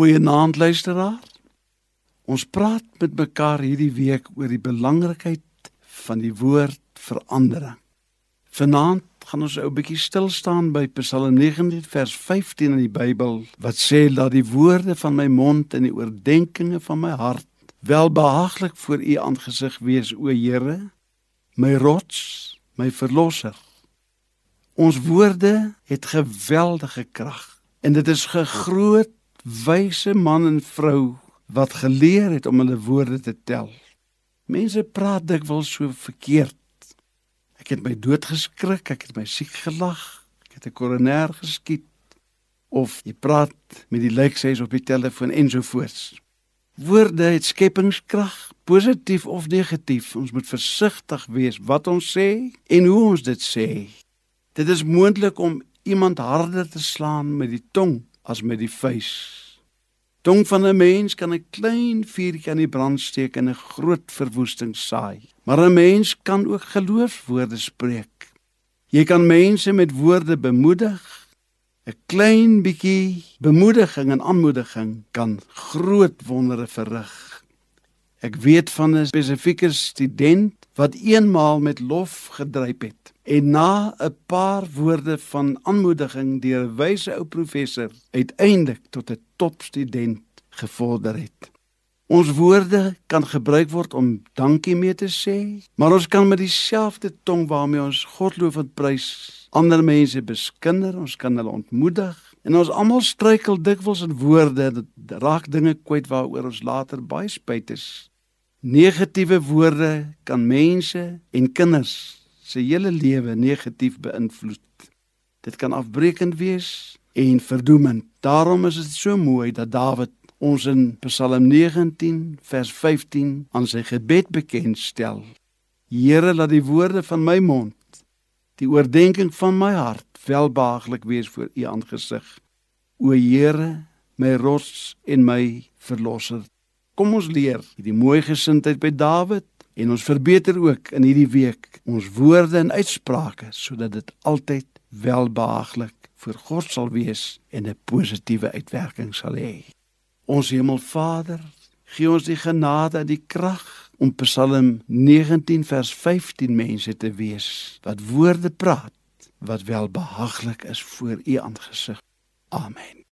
Goeienaand luisteraar. Ons praat met mekaar hierdie week oor die belangrikheid van die woord verandering. Vanaand gaan ons 'n bietjie stil staan by Psalm 19 vers 15 in die Bybel wat sê dat die woorde van my mond en die oordeenkings van my hart welbehaaglik voor U aangesig wees o Here, my rots, my verlosser. Ons woorde het geweldige krag en dit is gegroot wyse man en vrou wat geleer het om hulle woorde te tel. Mense praat dikwels so verkeerd. Ek het my dood geskrik, ek het my siek gelag, ek het 'n koroner geskiet of jy praat met die lijkseis op die telefoon ensovoorts. Woorde het skepingskrag, positief of negatief. Ons moet versigtig wees wat ons sê en hoe ons dit sê. Dit is moontlik om iemand harder te slaan met die tong as met die vuis. Tong van 'n mens kan 'n klein vuurtjie aan die brand steek en 'n groot verwoesting saai. Maar 'n mens kan ook geloofswoorde spreek. Jy kan mense met woorde bemoedig. 'n Klein bietjie bemoediging en aanmoediging kan groot wondere verrig. Ek weet van 'n spesifieke student wat eenmaal met lof gedryp het en na 'n paar woorde van aanmoediging deur 'n wyse ou professor uiteindelik tot 'n topstudent gevorder het. Ons woorde kan gebruik word om dankie mee te sê, maar ons kan met dieselfde tong waarmee ons God loof en prys ander mense beskinder, ons kan hulle ontmoedig en ons almal struikel dikwels in woorde dit raak dinge kwyt waaroor ons later baie spyt is. Negatiewe woorde kan mense en kinders se hele lewe negatief beïnvloed. Dit kan afbreekend wees en verdoemend. Daarom is dit so mooi dat Dawid ons in Psalm 19 vers 15 aan sy gebed bekend stel. Here, laat die woorde van my mond, die oordeenking van my hart welbehaaglik wees voor U aangesig. O Here, my rots en my verlosser. Kom ons leer hierdie mooi gesindheid by Dawid en ons verbeter ook in hierdie week ons woorde en uitsprake sodat dit altyd welbehaaglik vir God sal wees en 'n positiewe uitwerking sal hê. Ons Hemelvader, gee ons die genade en die krag om Psalm 19 vers 15 mense te wees wat woorde praat wat welbehaaglik is voor U aangesig. Amen.